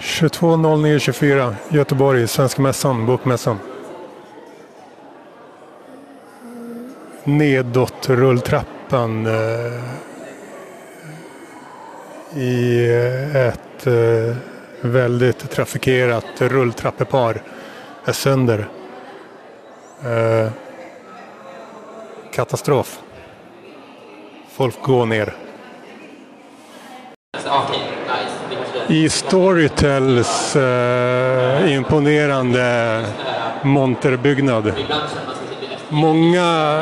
22.09.24 Göteborg, Svenska Mässan, Bokmässan. Nedåt rulltrappan eh, i eh, ett eh, väldigt trafikerat rulltrappepar är sönder. Eh, katastrof. Folk går ner. I Storytels eh, imponerande monterbyggnad. Många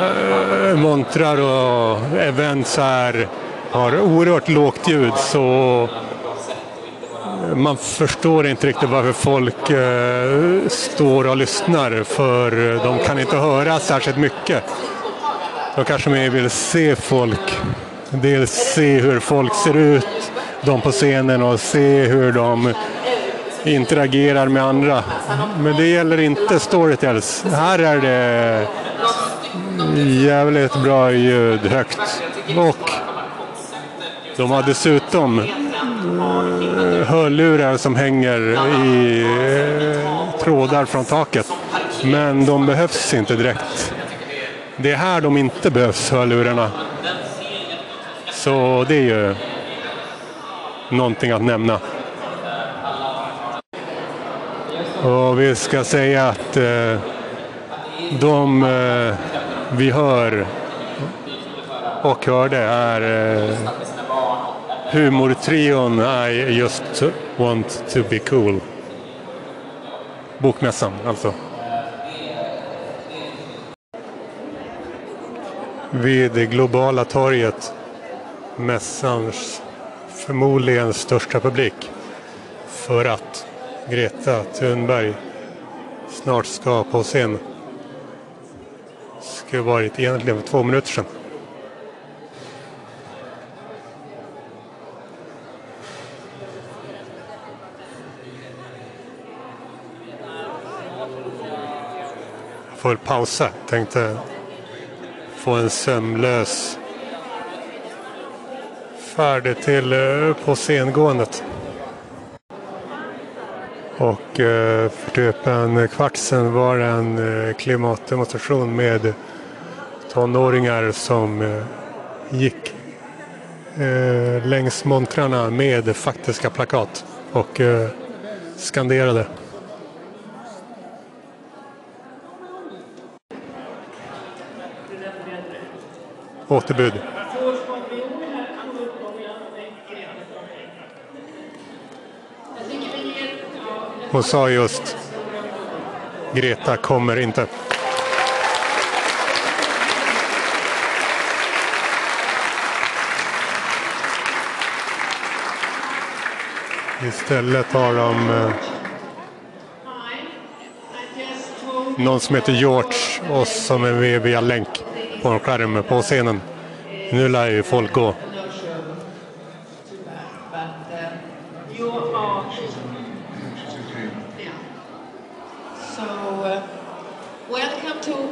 eh, montrar och events här har oerhört lågt ljud så man förstår inte riktigt varför folk eh, står och lyssnar för de kan inte höra särskilt mycket. De kanske mer vill se folk. Dels se hur folk ser ut, de på scenen och se hur de interagerar med andra. Men det gäller inte Storytels. Här är det jävligt bra ljud, högt. Och de har dessutom eh, hörlurar som hänger i eh, trådar från taket. Men de behövs inte direkt. Det är här de inte behövs, hörlurarna. Så det är ju någonting att nämna. Och vi ska säga att eh, de eh, vi hör och hörde är eh, humortrion I just want to be cool. Bokmässan alltså. Vid det globala torget, mässans förmodligen största publik. För att Greta Thunberg snart ska på scen. Skulle varit egentligen för två minuter sedan. Jag får pausa. Tänkte få en sömlös färd till eh, på scengåendet. Och eh, för typ en kvart sedan var det en eh, klimatdemonstration med tonåringar som gick längs montrarna med faktiska plakat och skanderade. Återbud. Hon sa just Greta kommer inte. Istället har de eh, någon som heter George och som är med via länk på en skärm på scenen. Nu lär ju folk gå. acho